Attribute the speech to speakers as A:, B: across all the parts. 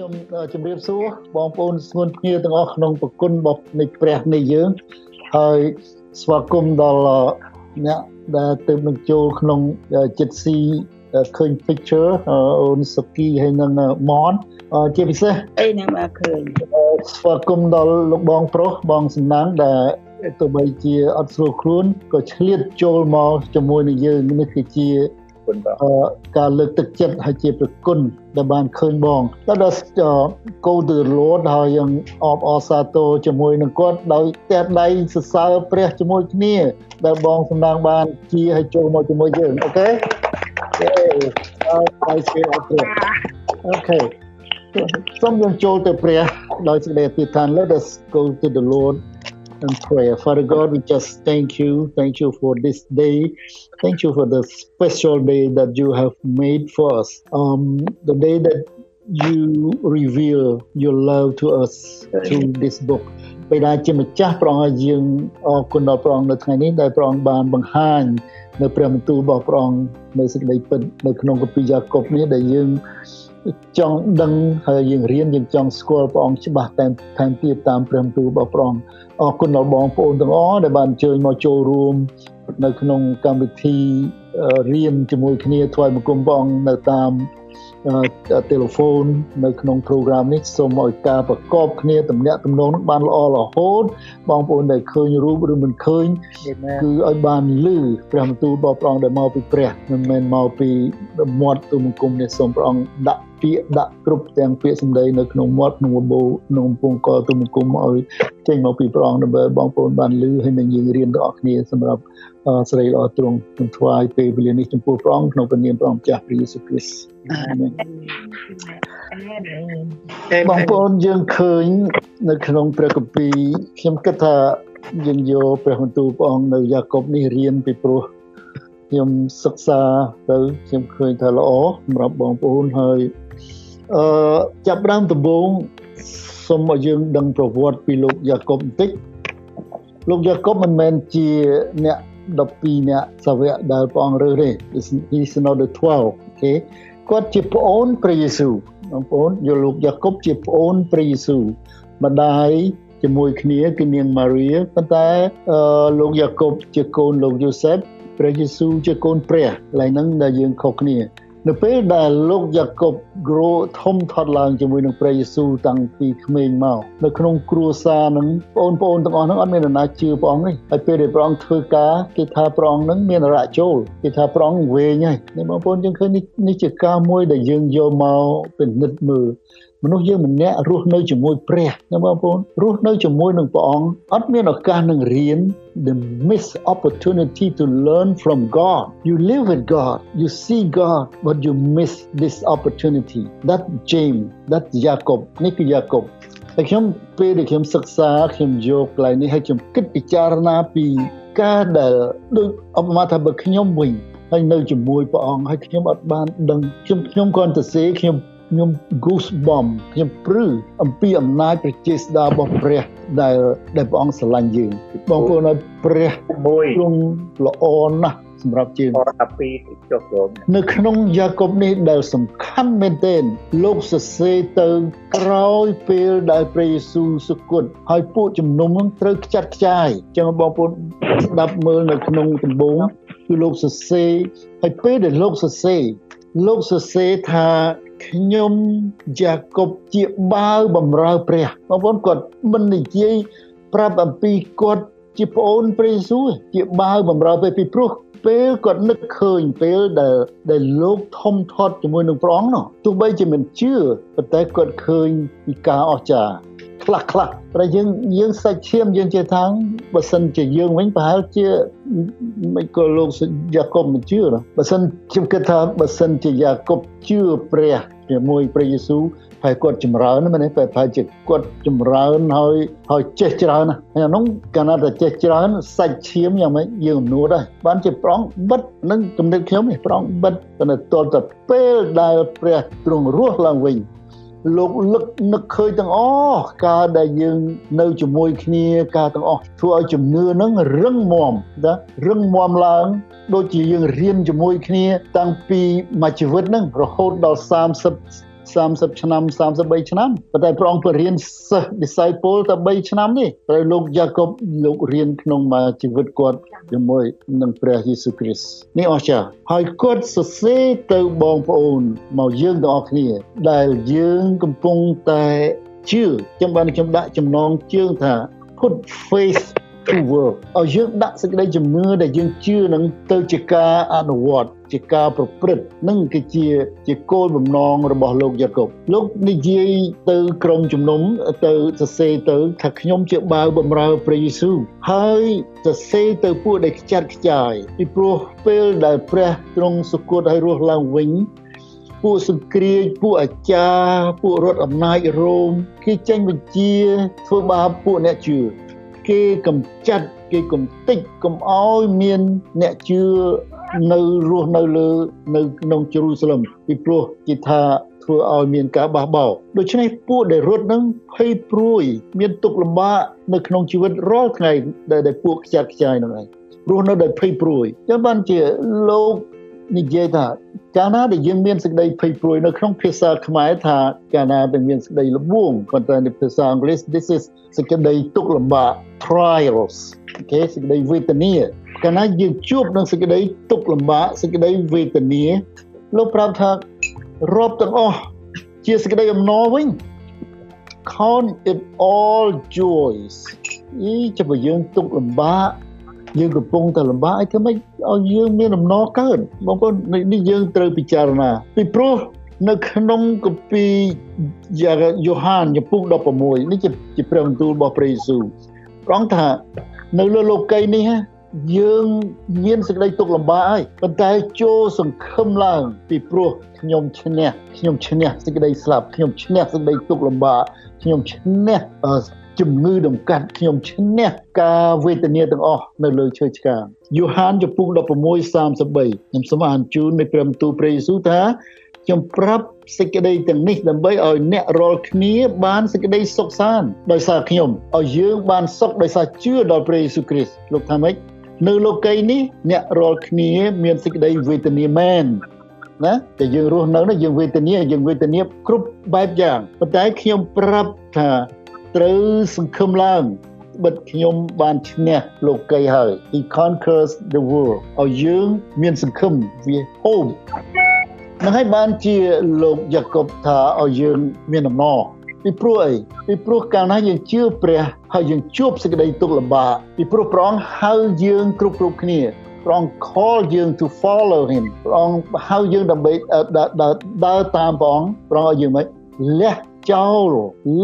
A: ខ្ញុំជម្រាបសួរបងប្អូនស្ងួនភ្ញាទាំងអស់ក្នុងប្រគុណរបស់នៃព្រះនៃយើងហើយស្វាគមន៍ដល់អ្នកដែលទៅនឹងចូលក្នុងចិត្តស៊ីឃើញ picture អូនសុគីហើយនឹងមនជាពិសេស
B: អីណាបាទឃើញ
A: ស្វាគមន៍ដល់លោកបងប្រុសបងសំណាងដែលទោះបីជាអត់ស្រួលខ្លួនក៏ឆ្លៀតចូលមកជាមួយនឹងយើងនេះគឺជា គុណបាទការលើកទឹកចិត្តហើយជាប្រគុណដែលបានឃើញបង Let us uh, go to the Lord ហើយយើងអបអរសាទរជាមួយនឹងគាត់ដោយតែដៃសរសើរព្រះជាមួយគ្នាដែលបងសម្ដងបានជាឲ្យចូលមកជាមួយយើងអូខេអរគុណអរគុណអូខេសូមយើងចូលទៅព្រះដោយសេចក្តីអធិដ្ឋាន Let us go to the Lord and prayer. Father God, we just thank you. Thank you for this day. Thank you for the special day that you have made for us. Um, the day that you reveal your love to us through this book. បិតាជាម្ចាស់ព្រះអង្គឲ្យយើងអរគុណដល់ព្រះអង្គនៅថ្ងៃនេះដែលព្រះអង្គបានបង្ហាញនៅព្រះបន្ទូលរបស់ព្រះអង្គនៅសេចក្តីពិតនៅក្នុងគម្ពីរយ៉ាកុបនេះដែលយើងចង់ដឹងហើយយើងរៀនយើងចង់ស្គាល់ព្រះអង្គច្បាស់តែថែមទៀតតាមព្រះបន្ទូលរបស់ព្រះអង្គ អរគុណដល់បងប្អូនទាំងអស់ដែលបានអញ្ជើញមកចូលរួមនៅក្នុងកម្មវិធីរៀនជាមួយគ្នាថ្វាយបង្គំព្រះអង្គនៅតាមទូរស័ព្ទនៅក្នុង program នេះសូមឲ្យការប្រកបគ្នាតំណាក់តំណងនឹងបានល្អរហូតបងប្អូនដែលឃើញរូបឬមិនឃើញគឺឲ្យបានលឺព្រះបន្ទូលរបស់ព្រះអង្គដែលមកពីព្រះមិនមែនមកពីមាត់ទូមង្គមនេះសូមព្រះអង្គដាក់ ពាក្យដាក់គ្រប់ទាំងពាក្យសម្ដីនៅក្នុងមាត់ក្នុងបបោក្នុងពងកទូមង្គមឲ្យចេញមកពីព្រះអង្គដើម្បីបងប្អូនបានលឺហើយនឹងយើងរៀនទាំងអស់គ្នាសម្រាប់ស្រីល្អទ្រង់ខ្ញុំថ្វាយពេលវេលានេះចំពោះព្រះអង្គក្នុងព្រះនាមព្រះអង្គចាស់ព្រះយេស៊ូវគ្រីស្ទអាមែនបងប្អូនយើងឃើញនៅក្នុងព្រះគម្ពីរខ្ញុំគិតថាយើងយកព្រះបន្ទូលព្រះអង្គនៅយ៉ាកុបនេះរៀនពីព្រោះខ្ញុំសិក្សាទៅខ្ញុំឃើញថាល្អសម្រាប់បងប្អូនហើយ អឺចាប់ដើមដំបូងសូមឲ្យយើងដឹងប្រវត្តិពីលោកយ៉ាកុបបន្តិចលោកយ៉ាកុបមិនមែនជាអ្នក12អ្នកសាវកដែលព្រះអង្គរើសទេ he's not the 12អូខេគាត់ជាប្អូនព្រះយេស៊ូវបងប្អូនយកលោកយ៉ាកុបជាប្អូនព្រះយេស៊ូវម្ដាយជាមួយគ្នាគឺនាងម៉ារីប៉ុន្តែលោកយ៉ាកុបជាកូនលោកយូសេបព្រះយេស៊ូវជាកូនព្រះកន្លែងហ្នឹងដែលយើងខុសគ្នា នៅពេលដែលលោកយ៉ាកុប grow ធំធាត់ឡើងជាមួយនឹងព្រះយេស៊ូវតាំងពីក្មេងមកនៅក្នុងគ្រួសារនឹងបងប្អូនទាំងអស់ហ្នឹងអត់មាននរណាជឿព្រះអង្គទេហើយពេលដែលព្រះអង្គធ្វើការគេថាព្រះអង្គហ្នឹងមានរៈចូលគេថាព្រះអង្គវែងហើយនេះបងប្អូនយើងឃើញនេះជាការមួយដែលយើងយកមកពិនិត្យមើល មនុស្សយើងម្នាក់រស់នៅជាមួយព្រះណាបងប្អូនរស់នៅជាមួយនឹងព្រះអង្គអត់មានឱកាសនឹងរៀន the miss opportunity to learn from God you live with God you see God but you miss this opportunity that James that Jacob នេះគឺ Jacob ហើយខ្ញុំពេលដែលខ្ញុំសិក្សាខ្ញុំយកកន្លែងនេះឲ្យខ្ញុំគិតពិចារណាពីការដែលដូចអបមាថាបើខ្ញុំវិញហើយនៅជាមួយព្រះអង្គហើយខ្ញុំអត់បានដឹងខ្ញុំខ្ញុំគ្រាន់តែសេខ្ញុំ ខ្ញុំ goosebump ខ្ញុំព្រឺអំពីអំណាចប្រជាស្ដាររបស់ព្រះដែលដែលព្រះអង្គស្រឡាញ់យើងបងប្អូនឲ្យព្រះមួយទ្រង់ល្អណាស់សម្រាប់ជាង
B: 12ទីចុះចូល
A: នៅក្នុងយ៉ាកុបនេះដែលសំខាន់មែនទែនលោកសរសេរទៅក្រោយពេលដែលព្រះយេស៊ូវសុគតហើយពួកជំនុំនឹងត្រូវខ្ចាត់ខ្ចាយចឹងបងប្អូនស្ដាប់មើលនៅក្នុងដំបូងគឺលោកសរសេរហើយពេលដែលលោកសរសេរលោកសរសេរថា ខ្ញុំយ៉ាកុបជាបាវបំរើព្រះបងប្អូនគាត់មិននិយាយប្រាប់អំពីគាត់ជាប្អូនព្រះយេស៊ូវជាបាវបំរើព្រះពីព្រោះពេលគាត់នឹកឃើញពេលដែលដែលលោកធំធាត់ជាមួយនឹងព្រះអង្គនោះទោះបីជាមិនជឿប៉ុន្តែគាត់ឃើញពីការអស្ចារ្យ ខ្លះខ្លះតែយើងយើងសាច់ឈាមយើងជាថាងបើសិនជាយើងវិញប្រហែលជាមិនក៏លោកយ៉ាកុបមិនជឿបើសិនខ្ញុំគិតថាបើសិនជាយ៉ាកុបជឿព្រះជាមួយព្រះយេស៊ូវហើយគាត់ចម្រើនមែនទេប្រហែលជាគាត់ចម្រើនហើយហើយចេះច្រើនណាហើយអានោះកាលណាតែចេះច្រើនសាច់ឈាមយ៉ាងម៉េចយើងអំនួតដែរបានជាប្រងបិទនឹងគំនិតខ្ញុំនេះប្រងបិទប៉ុន្តែតលតែពេលដែលព្រះទ្រង់រស់ឡើងវិញ លោកលឹកនឹកឃើញទាំងអស់ការដែលយើងនៅជាមួយគ្នាការទាំងអស់ធ្វើឲ្យជំនឿនឹងរឹងមាំណារឹងមាំឡើង ដូចជាយើងរៀនជាមួយគ្នា តាំងពីមួយជីវិតហ្នឹងរហូតដល់30 30ឆ្នាំ33ឆ្នាំប៉ុន្តែព្រះអង្គបរៀនសិស្ស disciple តែ3ឆ្នាំនេះត្រូវលោកយ៉ាកុបលោករៀនក្នុងមួយជីវិតគាត់ជាមួយនឹងព្រះយេស៊ូវគ្រីស្ទនេះអស្ចារ្យហើយគាត់សរសេរទៅបងប្អូនមកយើងទាំងអស់គ្នាដែលយើងកំពុងតែជឿខ្ញុំបានខ្ញុំដាក់ចំណងជើងថា put faith to work ឲ្យយើងដាក់សេចក្តីជំនឿដែលយើងជឿនឹងទៅជាការអនុវត្តជាការប្រព្រឹត្តនឹងគឺជាជាគោលបំណងរបស់លោកយ៉ាកុបលោកនិយាយទៅក្រុមជំនុំទៅសរសេរទៅថាខ្ញុំជាបាវបំរើព្រះយេស៊ូវហើយសរសេរទៅពួកដែលខ្ចាត់ខ្ចាយពីព្រោះពេលដែលព្រះទ្រង់សុគតឲ្យរស់ឡើងវិញពួកសង្គ្រាចពួកអាចារ្យពួករដ្ឋអំណាចរ៉ូមគេចេញបញ្ជាធ្វើបាបពួកអ្នកជឿ គេកំចាត់គេកំតិចកុំអោយមានអ្នកជឿនៅរស់នៅលើនៅក្នុងយេរូសាឡឹមពីព្រោះគេថាធ្វើឲ្យមានការបះបោរដូច្នេះពួកដែលរត់នឹងភ័យព្រួយ មានទុក្ខលំបាកនៅក្នុងជីវិតរាល់ថ្ងៃដែលពួកខ្ចាត់ខ្ចាយនឹងឯងរស់នៅដោយភ័យព្រួយចឹងបានជាលោក និយាយថាកាលណាដែលយើងមានសេចក្តីភ័យព្រួយនៅក្នុងភាសាខ្មែរថាកាលណាដែលមានសេចក្តីល្បួងប៉ុន្តែនៅភាសាអង់គ្លេស this is សេចក្តីទុក្ខលំបាក trials អូខេសេចក្តីវេទនាកាលណាយើងជួបនឹងសេចក្តីទុក្ខលំបាកសេចក្តីវេទនាលោកប្រាប់ថារាប់ទាំងអស់ជាសេចក្តីអំណរវិញ count it all joys អីចាំយើងទុក្ខលំបាក យើងកំពុងតែលំបាកអីធ្វើម៉េចឲ្យយើងមានអំណរកើតបងប្អូននេះយើងត្រូវពិចារណាពីព្រោះនៅក្នុងគម្ពីរយ៉ូហានចំពុក16នេះជាជាព្រះបន្ទូលរបស់ព្រះយេស៊ូវព្រះអង្គថានៅលើលោកីយ៍នេះយើងមានសេចក្តីទុក្ខលំបាកហើយប៉ុន្តែចូលសង្ឃឹមឡើងពីព្រោះខ្ញុំឈ្នះខ្ញុំឈ្នះសេចក្តីស្លាប់ខ្ញុំឈ្នះសេចក្តីទុក្ខលំបាកខ្ញុំឈ្នះ ជំងឺដំកាត់ខ្ញុំឈ្នះការវេទនាទាំងអស់នៅលើឈើឆ្កាងយូហានចំពុក16:33ខ្ញុំសូមអានជូននៃព្រះបន្ទូលព្រះយេស៊ូវថាខ្ញុំប្រាប់សេចក្តីទាំងនេះដើម្បីឲ្យអ្នករាល់គ្នាបានសេចក្តីសុខសាន្តដោយសារខ្ញុំឲ្យយើងបានសុខដោយសារជឿដល់ព្រះយេស៊ូវគ្រីស្ទលោកថាម៉េចនៅលោកីយ៍នេះអ្នករាល់គ្នាមានសេចក្តីវេទនាមែនណាតែយើងរស់នៅនេះយើងវេទនាយើងវេទនាគ្រប់បែបយ៉ាងប៉ុន្តែខ្ញុំប្រាប់ថា ត្រូវសង្ឃឹមឡើងបិទខ្ញុំបានឈ្នះលោកីហើយ he conquers the world ឲ្យយើងមានសង្ឃឹមវា hope នឹងឲ្យបានជាលោកយ៉ាកុបថាឲ្យយើងមានអំណរពីព្រោះអីពីព្រោះកាលណាយើងជឿព្រះហើយយើងជួបសេចក្តីទុក្ខលំបាកពីព្រោះព្រះអង្គហៅយើងគ្រប់គ្រប់គ្នាព្រះអង្គ call យើង to follow him ព្រះអង្គហៅយើងដើម្បីដើរតាមព្រះអង្គព្រះអង្គឲ្យយើងមិនលះចោល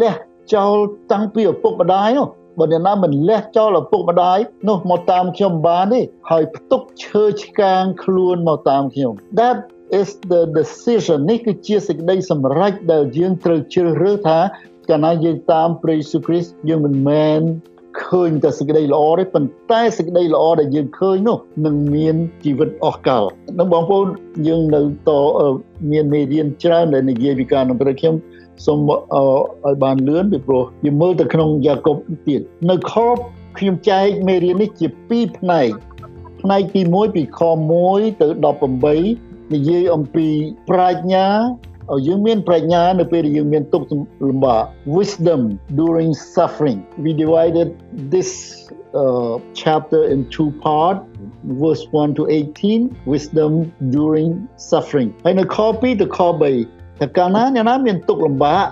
A: លះ ចោលតាំងពីឪពុកម្ដាយនោះបើអ្នកណាមិនលះចោលឪពុកម្ដាយនោះមកតាមខ្ញុំបានទេហើយផ្ទុកឈើឆ្កាងខ្លួនមកតាមខ្ញុំ That is the decision នេះគឺជាសេចក្តីសម្រេចដែលយើងត្រូវជ្រើសរើសថាកាលណាយើងតាមព្រះយេស៊ូវគ្រីស្ទយើងមិនមែនឃើញតែសេចក្តីល្អទេប៉ុន្តែសេចក្តីល្អដែលយើងឃើញនោះនឹងមានជីវិតអស់កលនឹងបងប្អូនយើងនៅតមានមេរៀនច្រើនដែលនិយាយពីការនឹងព្រះខ្ញុំ សូមឲ្យបានលឿនពីព្រោះយើងមើលទៅក្នុងយ៉ាកុបទៀតនៅខខ្ញុំចែកមេរៀននេះជា2ផ្នែកផ្នែកទី1ពីខ1ទៅ18និយាយអំពីប្រាជ្ញាឲ្យយើងមានប្រាជ្ញានៅពេលដែលយើងមានទុក្ខលំបាក wisdom during suffering we divided this uh, chapter in two part verse 1 to 18 wisdom during suffering ហើយនៅខ2ទៅខ3 តែកាលណាអ្នកណាមានទុកលំបាក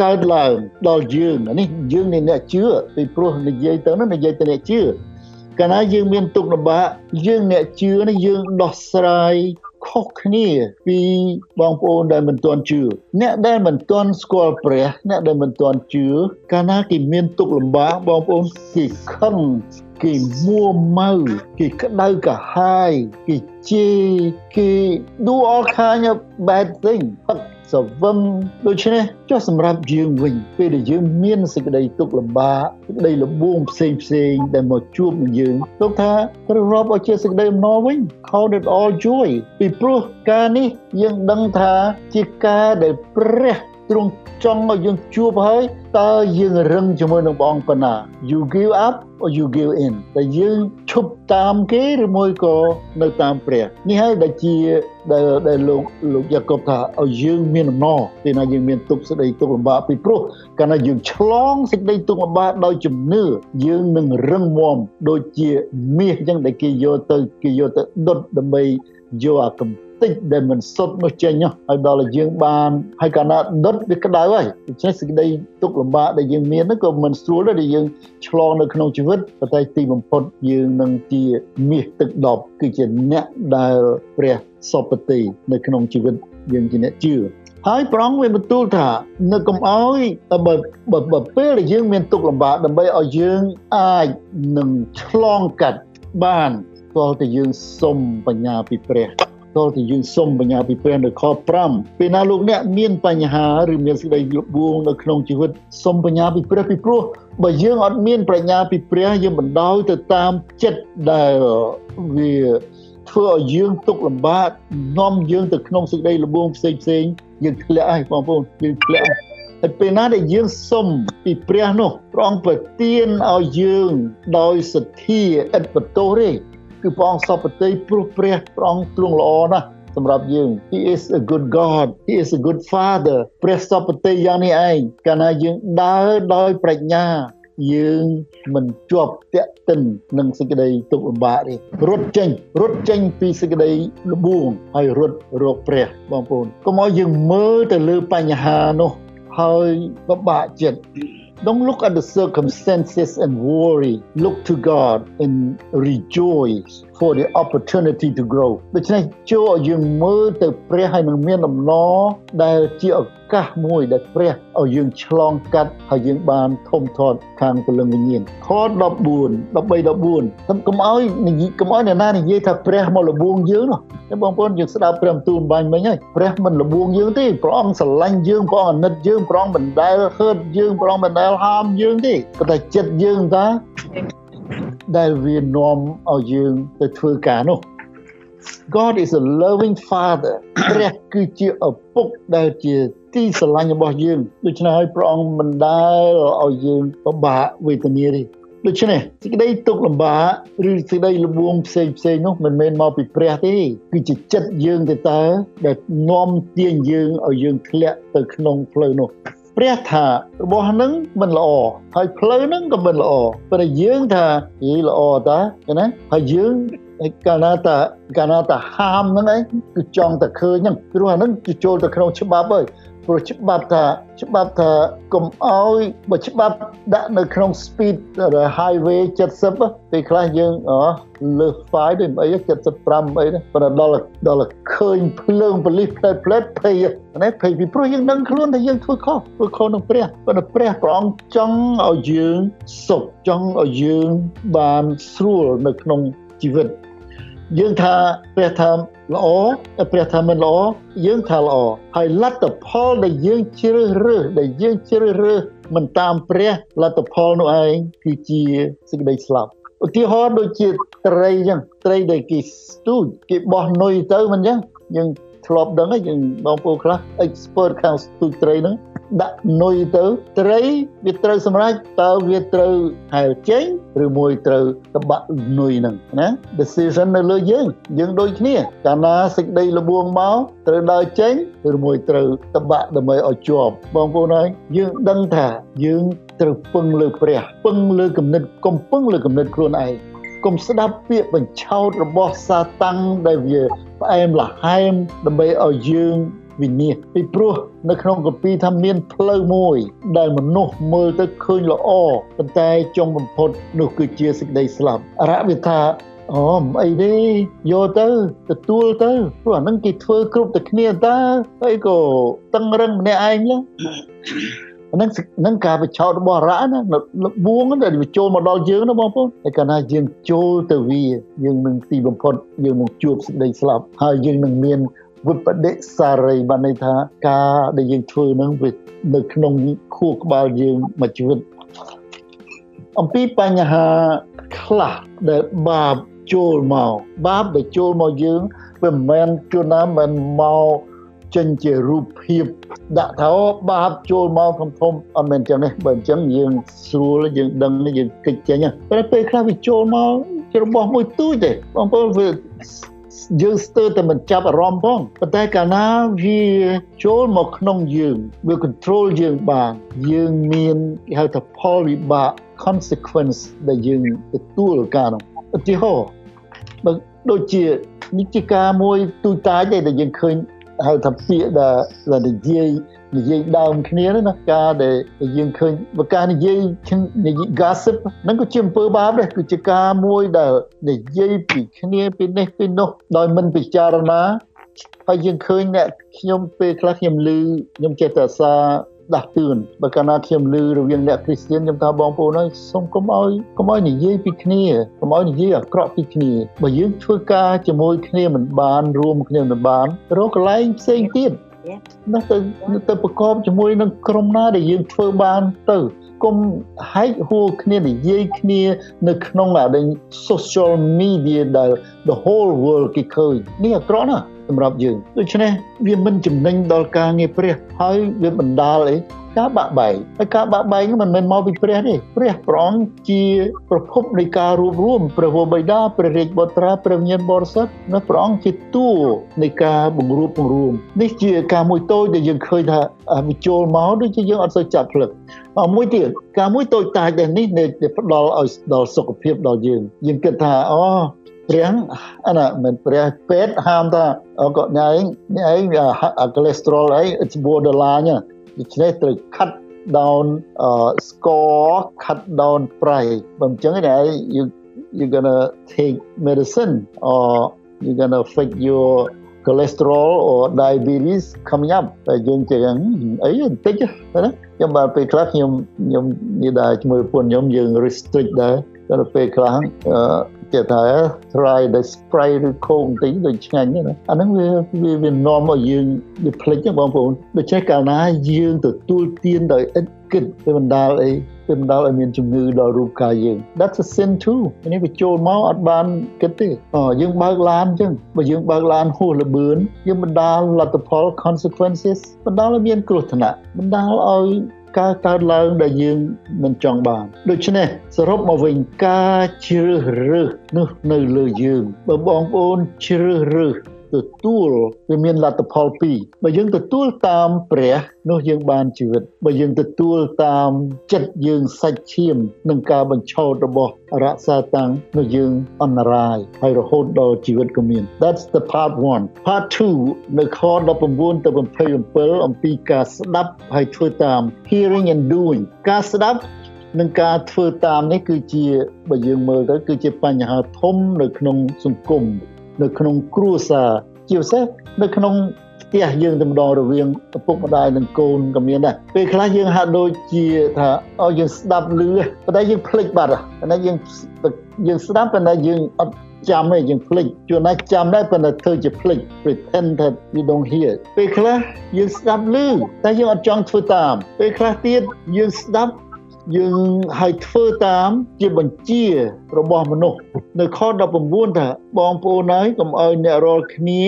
A: កើតឡើងដល់យើងនេះយើងនេះអ្នកជឿពីព្រោះនិយាយទៅនោះនិយាយទៅអ្នកជឿកាលណាយើងមានទុកលំបាកយើងអ្នកជឿនេះយើងដោះស្រាយខុសគ្នាពីបងប្អូនដែលមិនទាន់ជឿអ្នកដែលមិនទាន់ស្គាល់ព្រះអ្នកដែលមិនទាន់ជឿកាលណាគេមានទុកលំបាកបងប្អូនគេខឹង គេមួម៉ៅគេក្តៅកាហាយគេជេរគេ do all kind of bad thing ផឹកសវឹងដូច្នេះចុះសម្រាប់យើងវិញពេលដែលយើងមានសេចក្តីទុក្ខលំបាកសេចក្តីលំបួងផ្សេងផ្សេងដែលមកជួបនឹងយើងលោកថាត្រូវរាប់ឲ្យជាសេចក្តីអំណរវិញ count it all joy ពីព្រោះការនេះយើងដឹងថាជាការដែលព្រះ ទ្រង់ចង់ឲ្យយើងជួបហើយតើយើងរឹងជាមួយនឹងព្រះអង្គប៉ុណ្ណា you give up or you give in តែយើងឈប់តាមគេឬមួយក៏នៅតាមព្រះនេះហើយដែលជាដែលដែលលោកលោកយ៉ាកុបថាឲ្យយើងមានអំណរពេលណាយើងមានទុកសេចក្តីទុកលំបាកពីព្រោះកាលណាយើងឆ្លងសេចក្តីទុកលំបាកដោយជំនឿយើងនឹងរឹងមាំដូចជាមាសអញ្ចឹងដែលគេយកទៅគេយកទៅដុតដើម្បីយកអាកំ តិចដែលមិនសុទ្ធនោះចេញហើយដល់តែយើងបានហើយកាលណាដុតវាក្តៅហើយដូច្នេះសេចក្តីទុកលំបាកដែលយើងមាននោះក៏មិនស្រួលដែរដែលយើងឆ្លងនៅក្នុងជីវិតប៉ុន្តែទីបំផុតយើងនឹងជាមាសទឹកដប់គឺជាអ្នកដែលព្រះសពតិនៅក្នុងជីវិតយើងជាអ្នកជឿហើយប្រងវាបន្ទូលថានៅកុំអោយបើបើពេលដែលយើងមានទុកលំបាកដើម្បីឲ្យយើងអាចនឹងឆ្លងកាត់បានទាល់តែយើងសុំបញ្ញាពីព្រះ ទាល់តែយើងសុំបញ្ញាពីព្រះនៅខ5ពេលណាលោកអ្នកមានបញ្ហាឬមានសេចក្តីលបួងនៅក្នុងជីវិតសុំបញ្ញាពីព្រះពីព្រោះបើយើងអត់មានប្រាជ្ញាពីព្រះយើងបណ្ដោយទៅតាមចិត្តដែលវាធ្វើឲ្យយើងទុកលំបាកនាំយើងទៅក្នុងសេចក្តីលបួងផ្សេងផ្សេងយើងធ្លាក់ហើយបងប្អូនយើងធ្លាក់ហើយពេលណាដែលយើងសុំពីព្រះនោះព្រះអង្គប្រទានឲ្យយើងដោយសទ្ធាឥតបន្ទោសទេ គឺព្រះអង្គសពតិព្រោះព្រះព្រះអង្គទ្រង់ល្អណាស់សម្រាប់យើង He is a good God He is a good Father ព្រះសពតិយ៉ាងនេះឯងកាលណាយើងដើរដោយប្រាជ្ញាយើងមិនជាប់តាក់ទិននឹងសេចក្តីទុក្ខលំបាកទេរត់ចេញរត់ចេញពីសេចក្តីលបួងហើយរត់រកព្រះបងប្អូនកុំឲ្យយើងមើលទៅលើបញ្ហានោះហើយពិបាកចិត្ត Don't look at the circumstances and worry. Look to God and rejoice for the opportunity to grow ដូច្នេះចូលឲ្យយើងមើលទៅព្រះហើយនឹងមានដំណរដែលជាឱកាសមួយដែលព្រះឲ្យយើងឆ្លងកាត់ហើយយើងបានធំធាត់ខាងពលឹងវិញ្ញាណខ14 13 14កុំឲ្យនិយាយកុំឲ្យអ្នកណានិយាយថាព្រះមកលបួងយើងនោះតែបងប្អូនយើងស្ដាប់ព្រះបន្ទូលបាញ់មិញហើយព្រះមិនលបួងយើងទេព្រះអង្គស្រឡាញ់យើងព្រះអង្គអាណិតយើងព្រះអង្គមិនដែលហឺតយើងព្រះអង្គមិនដែលហាមយើងទេប៉ុន្តែចិត្តយើងតាដែលវានាំឲ្យយើងទៅធ្វើការនោះ God is a loving father ព្រះគឺជាឪពុកដែលជាទីស្រឡាញ់របស់យើងដូច្នេះហើយព្រះអង្គមិនដែលឲ្យយើងពិបាកវេទនាទេដូច្នេះសេចក្តីទុកលំបាកឬសេចក្តីលបួងផ្សេងផ្សេងនោះមិនមែនមកពីព្រះទេគឺជាចិត្តយើងទៅតើដែលនាំទាញយើងឲ្យយើងធ្លាក់ទៅក្នុងផ្លូវនោះ ព្រះថារបស់ហ្នឹងមិនល្អហើយផ្លូវហ្នឹងក៏មិនល្អព្រោះយើងថាយីល្អតាណាហើយយើងកាលណាតាកាលណាតាហាមហ្នឹងឯងគឺចង់តែឃើញហ្នឹងព្រោះអាហ្នឹងគឺចូលទៅក្នុងច្បាប់ហើយ ព្រោះច្បាប់ថាច្បាប់ថាកុំអោយបើច្បាប់ដាក់នៅក្នុង speed highway 70ពេលខ្លះយើងអលើស5ដូចអី75អីណាប៉ុន្តែដល់ដល់ឃើញភ្លើងប៉លិសផ្លែផ្លែភ័យណាភ័យពីព្រោះយើងដឹងខ្លួនថាយើងធ្វើខុសធ្វើខុសនឹងព្រះប៉ុន្តែព្រះព្រះអង្គចង់ឲ្យយើងសុខចង់ឲ្យយើងបានស្រួលនៅក្នុងជីវិត យើងថាព្រះថាល្អព្រះថាមិនល្អយើងថាល្អហើយលទ្ធផលដែលយើងជ្រើសរើសដែលយើងជ្រើសរើសមិនតាមព្រះលទ្ធផលនោះឯងគឺជាសេចក្តីស្លាប់ឧទាហរណ៍ដូចជាត្រីអញ្ចឹងត្រីដែលគេស្ទូចគេបោះនុយទៅមិនអញ្ចឹងយើងធ្លាប់ដឹងហើយយើងបងប្អូនខ្លះ expert ខាងស្ទូចត្រីហ្នឹង ដាក់នុយទៅត្រីវាត្រូវសម្រេចតើវាត្រូវហែលចេញឬមួយត្រូវតបាក់នុយហ្នឹងណា decision នៅលើយើងយើងដូចគ្នាកាលណាសេចក្តីលបួងមកត្រូវដើរចេញឬមួយត្រូវតបាក់ដើម្បីឲ្យជាប់បងប្អូនហើយយើងដឹងថាយើងត្រូវពឹងលើព្រះពឹងលើគំនិតកុំពឹងលើគំនិតខ្លួនឯងកុំស្ដាប់ពាក្យបញ្ឆោតរបស់សាតាំងដែលវាផ្អែមល្ហែមដើម្បីឲ្យយើង វិនិច្ឆ័យពីព្រោះនៅក្នុងកាពីថាមានផ្លូវមួយ ដែលមនុស្សមើលទៅឃើញល្អប៉ុន្តែចុងបំផុតនោះគឺជាសេចក្តីស្លាប់អរៈវាថាអូមិនអីទេយកទៅទទួលទៅព្រោះអានឹងគេធ្វើគ្រប់តែគ្នាតើហើយក៏តឹងរឹងម្នាក់ឯងហ្នឹងនឹងនឹងការបញ្ឆោតរបស់រ៉ាណាបួងដែលវាចូលមកដល់យើងណាបងប្អូនតែកាលណាយើងចូលទៅវាយើងនឹងទីបំផុតយើងនឹងជួបសេចក្តីស្លាប់ហើយយើងនឹងមាន វិបដិសារីបានន័យថាការដែលយើងធ្វើនឹងវានៅក្នុងខួរក្បាលយើងមួយជីវិតអំពីបញ្ហាខ្លះដែលបាបចូលមកបាបដែលចូលមកយើងវាមិនមែនជួនណាមិនមកចេញជារូបភាពដាក់ថាបាបចូលមកធំធំអត់មែនចឹងទេបើអញ្ចឹងយើងស្រួលយើងដឹងយើងគិតចេញតែពេលខ្លះវាចូលមកជារបស់មួយទូចទេបងប្អូនវា យើងស្ទើរតែមិនចាប់អារម្មណ៍ផងប៉ុន្តែកាលណាវាចូលមកក្នុងយើងវា control យើងបានយើងមានគេហៅថាផលវិបាក consequence ដែលយើងទទួលការនោះឧទាហរណ៍បើដូចជានេះជាការមួយទូតាចដែលយើងឃើញហៅថាពាក្យដែលនិយាយ និយាយដើមគ្នាណាការដែលយើងឃើញបើការនិយាយនិយាយ gossip ហ្នឹងក៏ជាអំពើបាបដែរគឺជាការមួយដែលនិយាយពីគ្នាពីនេះពីនោះដោយមិនពិចារណាហើយយើងឃើញអ្នកខ្ញុំពេលខ្លះខ្ញុំឮខ្ញុំចេះតែសារដាស់តឿនបើកាលណាខ្ញុំឮរវាងអ្នកគ្រីស្ទានខ្ញុំថាបងប្អូនហើយសូមកុំឲ្យកុំឲ្យនិយាយពីគ្នាកុំឲ្យនិយាយអាក្រក់ពីគ្នាបើយើងធ្វើការជាមួយគ្នាមិនបានរួមគ្នាមិនបានរកកន្លែងផ្សេងទៀត នោះទៅទៅប្រកបជាមួយនឹងក្រុមណាដែលយើងធ្វើបានទៅគុំហែកហួរគ្នានិយាយគ្នានៅក្នុងអាដេញ social media ដែល the whole world គេឃើញនេះអាក្រក់ណាស់សម្រាប់យើងដូច្នេះវាមិនចំណេញដល់ការងារព្រះហើយវាបណ្ដាលអី ការបាក់បែកហើយការបាក់បែកមិនមែនមកពីព្រះទេព្រះព្រះអង្គជាប្រភពនៃការរួបរวมព្រះវរបិតាព្រះរាជបុត្រាព្រះញាណបរិសុទ្ធនៅព្រះអង្គជាតួនៃការបង្រួបបង្រួមនេះជាការមួយតូចដែលយើងឃើញថាវាចូលមកដូចជាយើងអត់សូវចាត់ផ្លឹកមួយទៀតការមួយតូចតាចដែលនេះនៃផ្ដល់ឲ្យដល់សុខភាពដល់យើងយើងគិតថាអូព្រះអាណាមិនព្រះពេទ្យហាមថាក៏ញ៉ៃញ៉ៃអា cholesterol អី it's borderline ដូច្នេះត្រូវ cut down uh score cut down price បើមិនចឹងទេ you you gonna take medicine or you gonna affect your cholesterol or diabetes coming up តែយើងចឹងអីបន្តិចណាខ្ញុំបាទពេលខ្លះខ្ញុំខ្ញុំនិយាយជាមួយប្រពន្ធខ្ញុំយើង restrict ដែរតែពេលខ្លះ គេថា try the spray ឬខោងតិចដូចឆ្ងាញ់ណាអាហ្នឹងវាវាវានាំឲ្យយើងវាភ្លេចបងប្អូនដូច្នេះកាលណាយើងទទួលទានដោយឥតគិតវាបណ្ដាលអីវាបណ្ដាលឲ្យមានជំងឺដល់រូបកាយយើង That's a sin too នេះវាចូលមកអត់បានគិតទេអយើងបើកឡានអញ្ចឹងបើយើងបើកឡានហួសល្បឿនយើងបណ្ដាលលទ្ធផល consequences បណ្ដាលឲ្យមានគ្រោះថ្នាក់បណ្ដាលឲ្យ ការកើតឡើងដែលយើងមិនចង់បានដូច្នេះសរុបមកវិញការជ្រើសរើសនោះនៅលើយើងបើបងប្អូនជ្រើសរើស ទទួលវាមានលទ្ធផលពីរបើយើងទទួលតាមព្រះនោះយើងបានជីវិតបើយើងទទួលតាមចិត្តយើងសាច់ឈាមនឹងការបញ្ឆោតរបស់រក្សាតាំងនោះយើងអន្តរាយហើយរហូតដល់ជីវិតក៏មាន That's the part 1 part 2នៅខ19ទៅ27អំពីការស្ដាប់ហើយធ្វើតាម hearing and doing ការស្ដាប់នឹងការធ្វើតាមនេះគឺជាបើយើងមើលទៅគឺជាបញ្ហាធំនៅក្នុងសង្គម នៅក្នុងគ្រួសារជាពិសេសនៅក្នុងផ្ទះយើងតែម្ដងរវាងឪពុកម្ដាយនិងកូនក៏មានដែរពេលខ្លះយើងហាក់ដូចជាថាអោយើងស្ដាប់ឮប៉ុន្តែយើងភ្លេចបាត់ប៉ុន្តែយើងយើងស្ដាប់ប៉ុន្តែយើងអត់ចាំទេយើងភ្លេចជួនណាចាំដែរប៉ុន្តែធ្វើជាភ្លេច pretend that you don't hear ពេលខ្លះយើងស្ដាប់ឮតែយើងអត់ចង់ធ្វើតាមពេលខ្លះទៀតយើងស្ដាប់ យើងឲ្យធ្វើតាមជាបញ្ជារបស់មនុស្សនៅខ19ថាបងប្អូនហើយកុំឲ្យអ្នករាល់គ្នា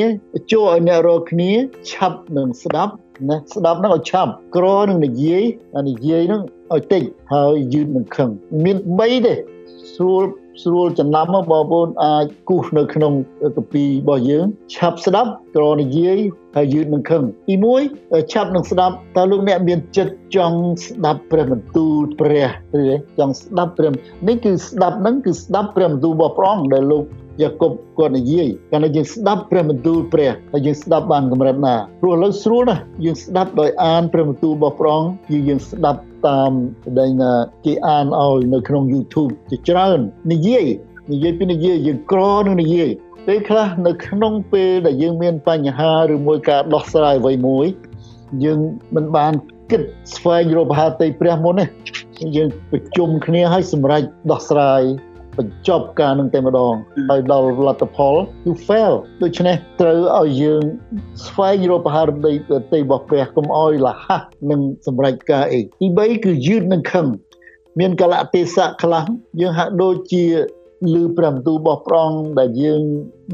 A: ចូលឲ្យអ្នករាល់គ្នាឆាប់នឹងស្ដាប់ណាស្ដាប់នឹងឲ្យឆាប់ក្រនឹងនិយាយនិយាយនឹងឲ្យតិចហើយយឺតនឹងខឹងមាន3ទេ ស្រួលស្រួលចំណាំបងប្អូនអាចគូសនៅក្នុងកពីរបស់យើងឆាប់ស្ដាប់ក្រនិយាយហើយយឺតនឹងខឹងទី1ឆាប់នឹងស្ដាប់តើលោកអ្នកមានចិត្តចង់ស្ដាប់ព្រះបន្ទូលព្រះឬចង់ស្ដាប់ព្រះនេះគឺស្ដាប់ហ្នឹងគឺស្ដាប់ព្រះបន្ទូលរបស់ព្រះអង្គដែលលោក យ៉ាកុបគាត់និយាយកាលណាយើងស្ដាប់ព្រះបន្ទូលព្រះហើយយើងស្ដាប់បានកម្រិតណាព្រោះឥឡូវស្រួលណាស់យើងស្ដាប់ដោយអានព្រះបន្ទូលរបស់ព្រះអង្គគឺយើងស្ដាប់តាមដែលគេអានឲ្យនៅក្នុង YouTube ជាច្រើននិយាយនិយាយពីនិយាយយើងក្រនឹងនិយាយពេលខ្លះនៅក្នុងពេលដែលយើងមានបញ្ហាឬមួយការដោះស្រាយអ្វីមួយយើងមិនបានគិតស្វែងរកបហាតីព្រះមុនទេយើងប្រជុំគ្នាឲ្យសម្រេចដោះស្រាយ បញ្ចប់ការនឹងតែម្ដងហើយដល់លទ្ធផល you fail ដូច្នេះត្រូវឲ្យយើងស្វែងរកបហារតីទីរបស់ព្រះកុំឲ្យលះនឹងសម្រេចការអីទី3គឺយឺតនឹងខឹងមានកលៈទេសៈខ្លះយើងហាក់ដូចជាឮព្រះបន្ទូលរបស់ព្រះអង្គដែលយើង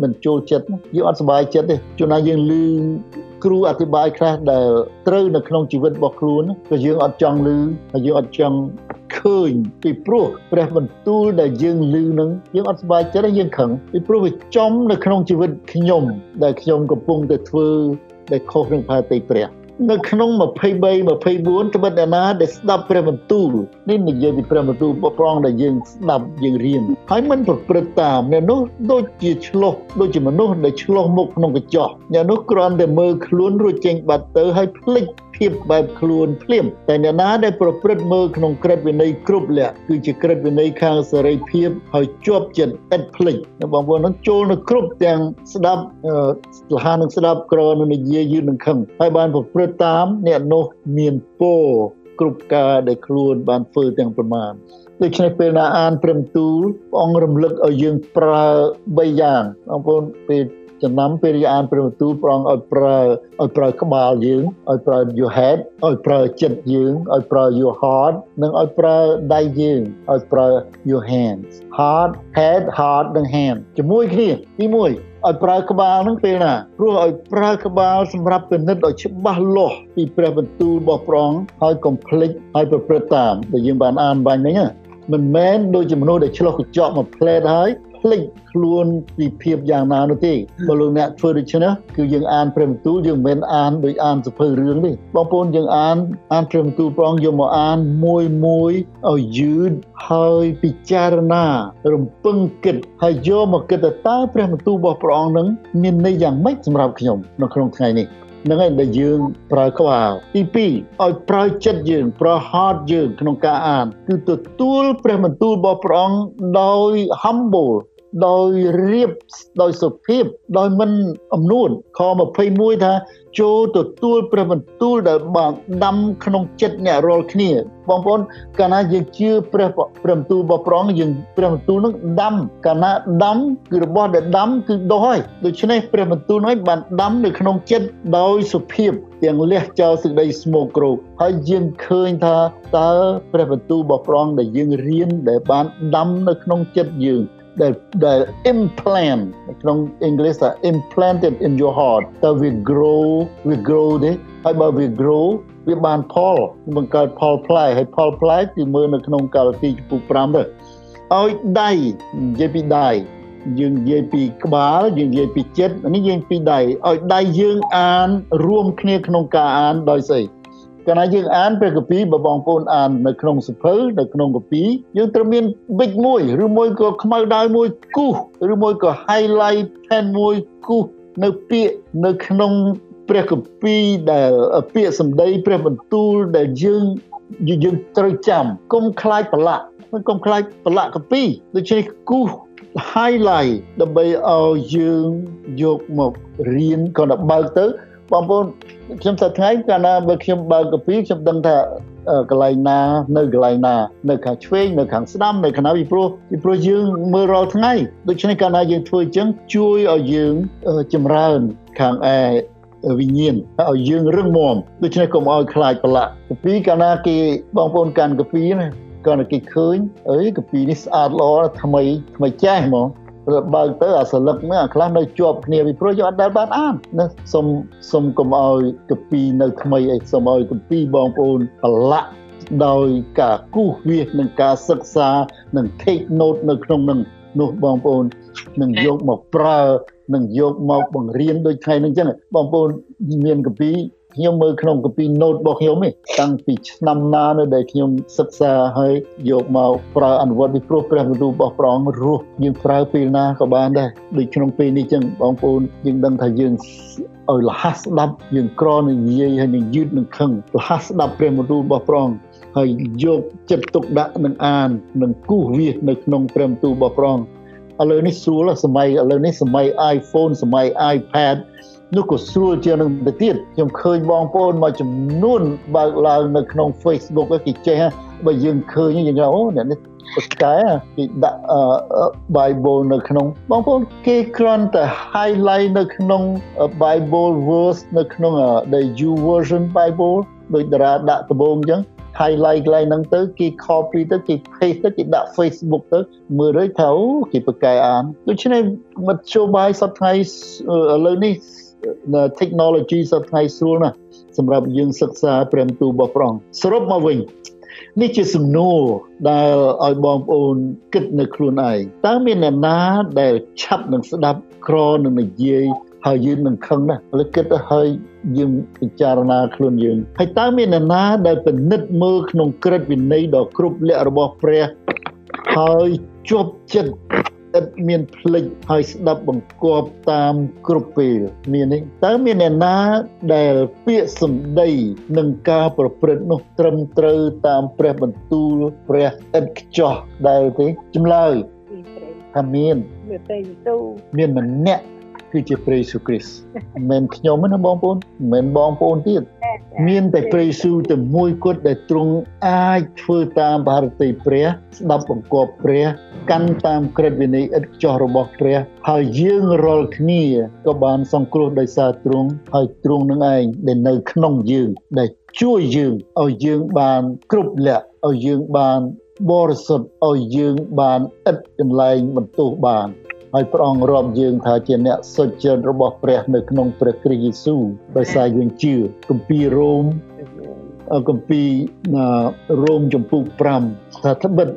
A: មិនចូលចិត្តយើងអត់សប្បាយចិត្តទេជួនណាយើងឮគ្រូអធិប្បាយខ្លះដែលត្រូវនៅក្នុងជីវិតរបស់ខ្លួនក៏យើងអត់ចង់ឮហើយយើងអត់ចង់ ឃើញពីព្រោះព្រះបន្ទូលដែលយើងឮនឹងយើងអត់សប្បាយចិត្តយើងខឹងពីព្រោះវាចំនៅក្នុងជីវិតខ្ញុំដែលខ្ញុំកំពុងតែធ្វើដែលខុសនឹងផាតីព្រះនៅក្នុង23 24ត្បិតអ្នកណាដែលស្ដាប់ព្រះបន្ទូលនេះនិយាយពីព្រះបន្ទូលបប្រងដែលយើងស្ដាប់យើងរៀនហើយមិនប្រព្រឹត្តតាមអ្នកនោះដូចជាឆ្លោះដូចជាមនុស្សដែលឆ្លោះមុខក្នុងកញ្ចក់អ្នកនោះគ្រាន់តែមើលខ្លួនរួចចេញបាត់ទៅហើយភ្លេច ភាពបែបខ្លួនភ្លាមតែអ្នកណាដែលប្រព្រឹត្តមើលក្នុងក្រឹតវិន័យគ្រប់លក្ខគឺជាក្រឹតវិន័យខាងសេរីភាពហើយជាប់ចិត្តឥតភ្លេចបងប្អូននឹងចូលនៅគ្រប់ទាំងស្ដាប់លហានឹងស្ដាប់ក្រនឹងនិយាយយឺននឹងខឹងហើយបានប្រព្រឹត្តតាមអ្នកនោះមានពរគ្រប់ការដែលខ្លួនបានធ្វើទាំងប្រមាណដូច្នេះពេលណាអានព្រមទូលព្រះអង្គរំលឹកឲ្យយើងប្រើ3យ៉ាងបងប្អូនពេល ចំណាំពេលអានព្រះបន្ទូលព្រះអង្គឲ្យប្រើឲ្យប្រើក្បាលយើងឲ្យប្រើ your head ឲ្យប្រើចិត្តយើងឲ្យប្រើ your heart និងឲ្យប្រើដៃយើងឲ្យប្រើ your hands heart head heart និង hand ជាមួយគ្នាទី1ឲ្យប្រើក្បាលនឹងពេលណាព្រោះឲ្យប្រើក្បាលសម្រាប់ពិនិត្យឲ្យច្បាស់លាស់ពីព្រះបន្ទូលរបស់ព្រះអង្គហើយកុំភ្លេចឲ្យប្រព្រឹត្តតាមដែលយើងបានអានបាញ់មិញណាមិនមែនដូចជាមនុស្សដែលឆ្លោះកញ្ចក់មកផ្លែតហើយភ្លេចខ្លួនពីភាពយ៉ាងណានោះទេបើលោកអ្នកធ្វើដូច្នេះគឺយើងអានព្រះបន្ទូលយើងមិនមែនអានដោយអានសភៅរឿងទេបងប្អូនយើងអានអានព្រះបន្ទូលព្រះអង្គយកមកអានមួយមួយឲ្យយឺតហើយពិចារណា រំពឹងគិតហើយយកមកគិតទៅតើព្រះបន្ទូលរបស់ព្រះអង្គនឹងមានន័យយ៉ាងម៉េចសម្រាប់ខ្ញុំនៅក្នុងថ្ងៃនេះ នឹងឯងដែលយើងប្រើក្បាលទី2ឲ្យប្រើចិត្តយើងប្រើ heart យើងក្នុងការអានគឺទទួលព្រះបន្ទូលរបស់ព្រះអង្គដោយ humble ដោយរៀបដោយសុភាពដោយមិនអំនួនខ21ថាចូលទទួលព្រះបន្ទូលដែលបានដាំក្នុងចិត្តអ្នករាល់គ្នាបងប្អូនកាលណាយើងជឿព្រះព្រះបន្ទូលរបស់ព្រះអង្គយើងព្រះបន្ទូលនឹងដាំកាលណាដាំគឺរបស់ដែលដាំគឺដោះហើយដូច្នេះព្រះបន្ទូលនោះបានដាំនៅក្នុងចិត្តដោយសុភាពទាំងលះចោលសេចក្តីស្មោកគ្រោកហើយយើងឃើញថាតើព្រះបន្ទូលរបស់ព្រះអង្គដែលយើងរៀនដែលបានដាំនៅក្នុងចិត្តយើង ដែលដែល implant ក្នុងអង់គ្លេសថា implanted in your heart តើវា grow វា grow ទេហើយបើវា grow វាបានផលបង្កើតផលផ្លែហើយផលផ្លែគឺមើលនៅក្នុងកាលទីចំពុក5ទៅឲ្យដៃនិយាយពីដៃយើងនិយាយពីក្បាលយើងនិយាយពីចិត្តនេះយើងពីដៃឲ្យដៃយើងអានរួមគ្នាក្នុងការអានដោយស្អី កាលណាយើងអានព្រះគម្ពីរបើបងប្អូនអាននៅក្នុងសភៅនៅក្នុងគម្ពីរយើងត្រូវមានប៊ិចមួយឬមួយក៏ខ្មៅដៅមួយគូសឬមួយក៏ highlight pen មួយគូសនៅពាក្យនៅក្នុងព្រះគម្ពីរដែលពាក្យសម្ដីព្រះបន្ទូលដែលយើងយើងត្រូវចាំកុំខ្លាចប្រឡាក់កុំខ្លាចប្រឡាក់គម្ពីរដូច្នេះគូស highlight ដើម្បីឲ្យយើងយកមករៀនក៏ដល់បើកទៅ បងប្អូនខ្ញុំសប្តាហ៍កាលណាបើខ្ញុំបើកកាពីខ្ញុំដឹងថាកន្លែងណានៅកន្លែងណានៅខាងឆ្វេងនៅខាងស្ដាំនៅខាងណាពីព្រោះពីព្រោះយើងមើលរាល់ថ្ងៃដូច្នេះកាលណាយើងធ្វើអញ្ចឹងជួយឲ្យយើងចម្រើនខាងឯវិញ្ញាណឲ្យយើងរឹងមាំដូច្នេះកុំឲ្យខ្លាចប្រឡាក់កាពីកាលណាគេបងប្អូនកាន់កាពីណាគាត់គេឃើញអើយកាពីនេះស្អាតល្អថ្មីថ្មីចាស់ហ្មង បើកទៅអាសន្លឹកហ្នឹងអាខ្លះនៅជាប់គ្នាពីព្រោះយកអត់ដែលបានអានណាសុំសុំកុំឲ្យកពីនៅថ្មីអីសុំឲ្យកពីបងប្អូនប្រឡាក់ដោយការគូសវាសនិងការសិក្សានិង take note នៅក្នុងនឹងនោះបងប្អូននឹងយកមកប្រើនឹងយកមកបង្រៀនដូចថ្ងៃនេះអញ្ចឹងបងប្អូនមានកពី ខ្ញុំមើលក្នុងកាពី note របស់ខ្ញុំនេះតាំងពីឆ្នាំណានៅដែលខ្ញុំសិក្សាហើយយកមកប្រើអនុវត្តពីព្រោះព្រះបន្ទូលរបស់ព្រះអង្គរស់យើងប្រើពេលណាក៏បានដែរដូចក្នុងពេលនេះចឹងបងប្អូនយើងដឹងថាយើងឲ្យលះស្ដាប់យើងក្រនឹងនិយាយហើយនឹងយឺតនឹងខឹងលះស្ដាប់ព្រះបន្ទូលរបស់ព្រះអង្គហើយយកចិត្តទុកដាក់នឹងអាននឹងគូសវាសនៅក្នុងព្រះបន្ទូលរបស់ព្រះអង្គ ឥឡូវនេះស្រួលសម័យឥឡូវនេះសម័យ iPhone សម័យ iPad នោះក៏ស្រួលជាងនឹងទៅទៀតខ្ញុំឃើញបងប្អូនមួយចំនួនបើកឡើងនៅក្នុង Facebook គេចេះបើយើងឃើញយើងអូអ្នកនេះបកែគេដាក់ Bible នៅក្នុងបងប្អូនគេគ្រាន់តែ highlight នៅក្នុង Bible verse នៅក្នុង the U version Bible ដោយតារាដាក់ដំបូងអញ្ចឹង highlight កន្លែងហ្នឹងទៅគេ copy ទៅគេ paste ទៅគេដាក់ Facebook ទៅមើលទៅថាអូគេប្រកែអានដូច្នេះមធ្យោបាយសប្តាហ៍ឥឡូវនេះ technology សប្តាហ៍ស្រួលណាស់សម្រាប់យើងសិក្សាព្រះបន្ទូលរបស់ព្រះអង្គសរុបមកវិញនេះជាសំណួរដែលឲ្យបងប្អូនគិតនៅខ្លួនឯងតើមានអ្នកណាដែលឆាប់នឹងស្ដាប់ក្រនឹងនិយាយហើយយើងនឹងខឹងណាស់ឥឡូវគិតទៅហើយយើងពិចារណាខ្លួនយើងហើយតើមានអ្នកណាដែលពិនិត្យមើលក្នុងក្រឹតវិន័យដ៏គ្រប់លក្ខរបស់ព្រះហើយជាប់ចិត្តឥតមានផ្លិចហើយស្ដាប់បង្គាប់តាមគ្រប់ពេលមានទេតើមានអ្នកណាដែលពាក្យសម្ដីនឹងការប្រព្រឹត្តនោះត្រឹមត្រូវតាមព្រះបន្ទូលព្រះឥតខ្ចោះដែលទេចម្លើយថាមាន
B: មានតែយទូ
A: មានម្នាក់ គឺជាព្រះយេស៊ូវគ្រីស្ទមិនមែនខ្ញុំទេណាបងប្អូនមិនមែនបងប្អូនទៀតមានតែព្រះយេស៊ូវតែមួយគត់ដែលទ្រង់អាចធ្វើតាមបារទីព្រះស្ដាប់បង្គាប់ព្រះកាន់តាមក្រឹតវិន័យឥតខ្ចោះរបស់ព្រះហើយយើងរាល់គ្នាក៏បានសង្គ្រោះដោយសារទ្រង់ហើយទ្រង់នឹងឯងដែលនៅក្នុងយើងដែលជួយយើងឲ្យយើងបានគ្រប់លក្ខឲ្យយើងបានបរិសុទ្ធឲ្យយើងបានឥតកន្លែងបន្ទោសបាន ហើយព្រះអង្គរាប់យើងថាជាអ្នកសុចរិតរបស់ព្រះនៅក្នុងព្រះគ្រីស្ទយេស៊ូវដោយសារយើងជឿគម្ពីររ៉ូមគម្ពីររ៉ូមចំពុក5ថាត្បិត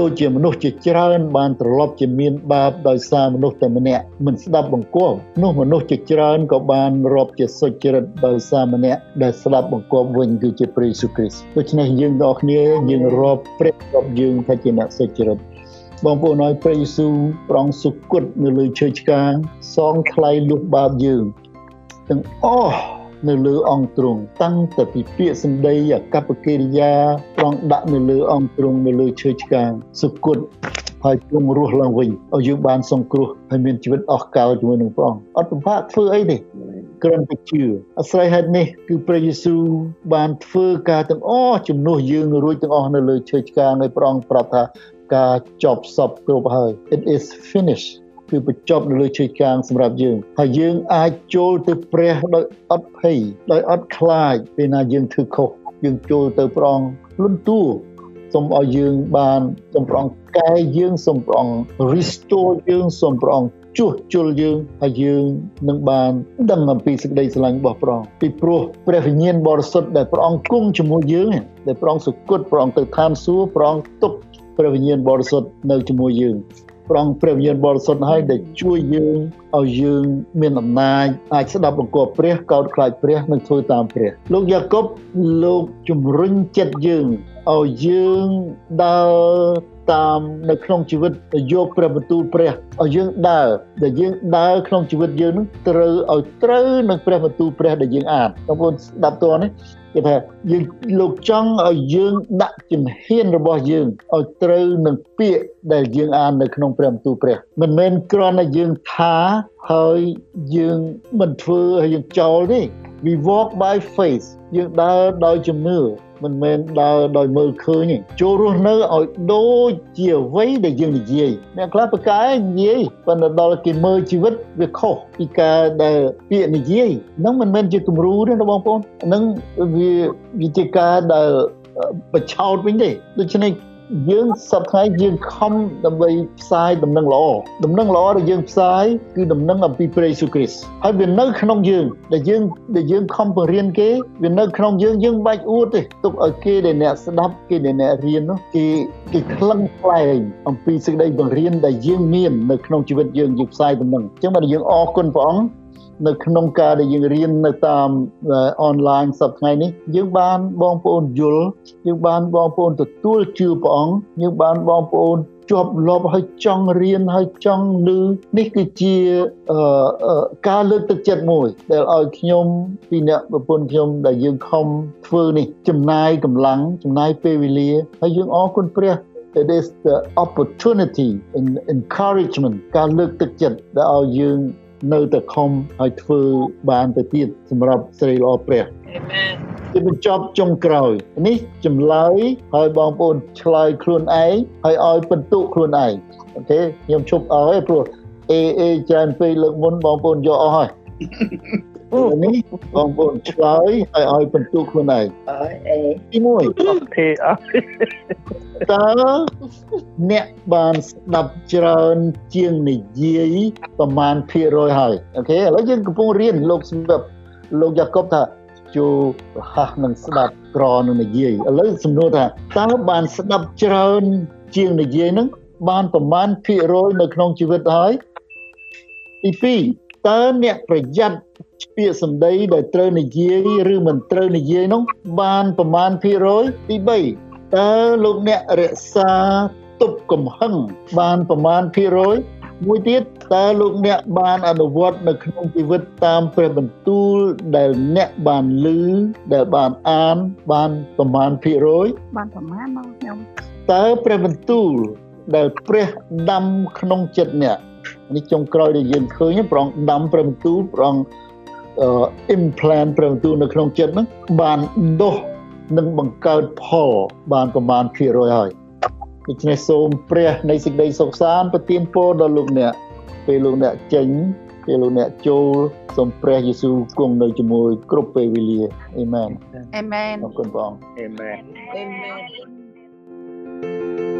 A: ដូចជាមនុស្សជាច្រើនបានត្រឡប់ជាមានបាបដោយសារមនុស្សតែម្នាក់មិនស្ដាប់បង្គាប់នោះមនុស្សជាច្រើនក៏បានរាប់ជាសុចរិតដោយសារម្នាក់ដែលស្ដាប់បង្គាប់វិញគឺជាព្រះយេស៊ូវគ្រីស្ទដូច្នេះយើងទាំងអស់គ្នាយើងរាប់ព្រះរាប់យើងថាជាអ្នកសុចរិត បងប្អូនឲ្យព្រះយេស៊ូវប្រងសុគតនៅលើឈើឆ្កាងសងថ្លៃលុះបាបយើងទាំងអស់នៅលើអង្គទ្រង់តាំងតែពីពាក្យសម្ដីអកប្បកិរិយាប្រងដាក់នៅលើអង្គទ្រង់នៅលើឈើឆ្កាងសុគតហើយទ្រង់រស់ឡើងវិញឲ្យយើងបានសង្គ្រោះហើយមានជីវិតអស់កលជាមួយនឹងព្រះអង្គអត់ពិបាកធ្វើអីទេគ្រាន់តែជឿអាស្រ័យហេតុនេះគឺព្រះយេស៊ូវបានធ្វើការទាំងអស់ជំនួសយើងរួចទាំងអស់នៅលើឈើឆ្កាងហើយព្រះអង្គប្រាប់ថា ការចប់សពគ្រប់ហើយ it is finished គឺបញ្ចប់នៅលើជ័យកាងសម្រាប់យើងហើយយើងអាចចូលទៅព្រះដោយអត់ភ័យដោយអត់ខ្លាចពេលណាយើងធ្វើខុសយើងចូលទៅប្រងលន់តួសូមឲ្យយើងបានសូមប្រងកែយើងសូមប្រង restore យើងសូមប្រងជួសជុលយើងហើយយើងនឹងបានដឹងអំពីសេចក្តីស្រឡាញ់របស់ព្រះអង្គពីព្រោះព្រះវិញ្ញាណបរិសុទ្ធដែលព្រះអង្គគង់ជាមួយយើងដែលព្រះអង្គសុគតព្រះអង្គទៅឋានសួគ៌ព្រះអង្គទុក ព្រះវិញ្ញាណបរិសុទ្ធនៅជាមួយយើងប្រងព្រះវិញ្ញាណបរិសុទ្ធហើយដែលជួយយើងឲ្យយើងមានអំណាចអាចស្ដាប់បង្គាប់ព្រះកោតខ្លាចព្រះនិងធ្វើតាមព្រះលោកយ៉ាកុបលោកជំរុញចិត្តយើងឲ្យយើងដើរតាមនៅក្នុងជីវិតយកព្រះបន្ទូលព្រះឲ្យយើងដើរដែលយើងដើរក្នុងជីវិតយើងនឹងត្រូវឲ្យត្រូវនឹងព្រះបន្ទូលព្រះដែលយើងអានបងប្អូនស្ដាប់តើនេះ គេថាយើងលោកចង់ឲ្យយើងដាក់ជំហានរបស់យើងឲ្យត្រូវនឹងពាក្យដែលយើងអាននៅក្នុងព្រះបន្ទូលព្រះមិនមែនគ្រាន់តែយើងថាហើយយើងមិនធ្វើហើយយើងចោលទេ we walk by faith យើងដើរដោយជំនឿ មិនមែនដើរដោយមើលឃើញទេចូលរស់នៅឲ្យដូចជាអ្វីដែលយើងនិយាយអ្នកខ្លះប្រកែនិយាយប៉ុន្តែដល់គេមើលជីវិតវាខុសពីការដែលពាក្យនិយាយហ្នឹងមិនមែនជាគំរូទេបងប្អូនហ្នឹងវាវាជាការដែលបិឆោតវិញទេដូច្នេះ យើងសប្តាហ៍យើងខំដើម្បីផ្សាយដំណឹងល្អដំណឹងល្អដែលយើងផ្សាយគឺដំណឹងអំពីព្រះយេស៊ូវគ្រីស្ទហើយវានៅក្នុងយើងដែលយើងដែលយើងខំបង្រៀនគេវានៅក្នុងយើងយើងបាច់អួតទេទុកឲ្យគេដែលអ្នកស្ដាប់គេដែលអ្នករៀននោះគេគេខ្លឹងខ្លែងអំពីសេចក្តីបង្រៀនដែលយើងមាននៅក្នុងជីវិតយើងយើងផ្សាយដំណឹងអញ្ចឹងបាទយើងអរគុណព្រះអង្គ នៅក្នុងការដែលយើងរៀននៅតាមអនឡាញសប្តាហ៍នេះយើងបានបងប្អូនយល់យើងបានបងប្អូនទទួលជឿព្រះអង្គយើងបានបងប្អូនជាប់លាប់ហើយចង់រៀនហើយចង់ឮនេះគឺជាការលើកទឹកចិត្តមួយដែលឲ្យខ្ញុំពីអ្នកប្រពន្ធខ្ញុំដែលយើងខំធ្វើនេះចំណាយកម្លាំងចំណាយពេលវេលាហើយយើងអរគុណព្រះ it is the opportunity and encouragement ការលើកទឹកចិត្តដែលឲ្យយើង នៅតែខំឲ្យធ្វើបានទៅទៀតសម្រាប់ស្រីល្អព្រះអាមែនជាបញ្ចប់ចុងក្រោយនេះចម្លើយឲ្យបងប្អូនឆ្លើយខ្លួនឯងហើយឲ្យបន្ទុកខ្លួនឯងអូខេខ្ញុំជប់អស់ហើយព្រោះអេអេច្រើនពេកលើកមុនបងប្អូនយកអស់ហើយ នេះបងប្អូនឆ្លើយហើយឲ្យបន្ទុកខ្លួនឯង
B: អើយអេ
A: ទី1
C: ទេអត់
A: តើអ្នកបានស្ដាប់ច្រើនជាងនិយាយប្រមាណភាគរយហើយអូខេឥឡូវយើងកំពុងរៀនលោកសម្រាប់លោកយ៉ាកុបថាជួរហ័សនឹងស្ដាប់ក្រនឹងនិយាយឥឡូវសំណួរថាតើបានស្ដាប់ច្រើនជាងនិយាយហ្នឹងបានប្រមាណភាគរយនៅក្នុងជីវិតហើយទី2 តើអ្នកប្រយ័ត្នពាក្យសម្ដីដែលត្រូវនិយាយឬមិនត្រូវនិយាយនោះបានប្រមាណភាគរយទី3តើលោកអ្នករក្សាទប់កំហឹងបានប្រមាណភាគរយមួយទៀតតើលោកអ្នកបានអនុវត្តនៅក្នុងជីវិតតាមព្រះបន្ទូលដែលអ្នកបានឮដែលបានអានបានប្រមាណភាគរយ
D: បានប្រមាណមកខ្ញុំ
A: តើព្រះបន្ទូលដែលព្រះដាំក្នុងចិត្តអ្នក នេះចុងក្រោយដែលយើងឃើញព្រះអង្គដាំព្រះបន្ទូលព្រះអង្គអឺ implant ព្រះបន្ទូលនៅក្នុងចិត្តហ្នឹងបានដុះនិងបង្កើតផលបានប្រមាណភាគរយហើយដូច្នេះសូមព្រះនៃសេចក្តីសុខសាន្តប្រទានពរដល់លោកអ្នកពេលលោកអ្នកចេញពេលលោកអ្នកចូលសូមព្រះយេស៊ូវគង់នៅជាមួយគ្រប់ពេលវេលាអេមែន
D: អេមែន
A: អរគុណព្រះអង្គ
C: អេមែន
B: អេមែន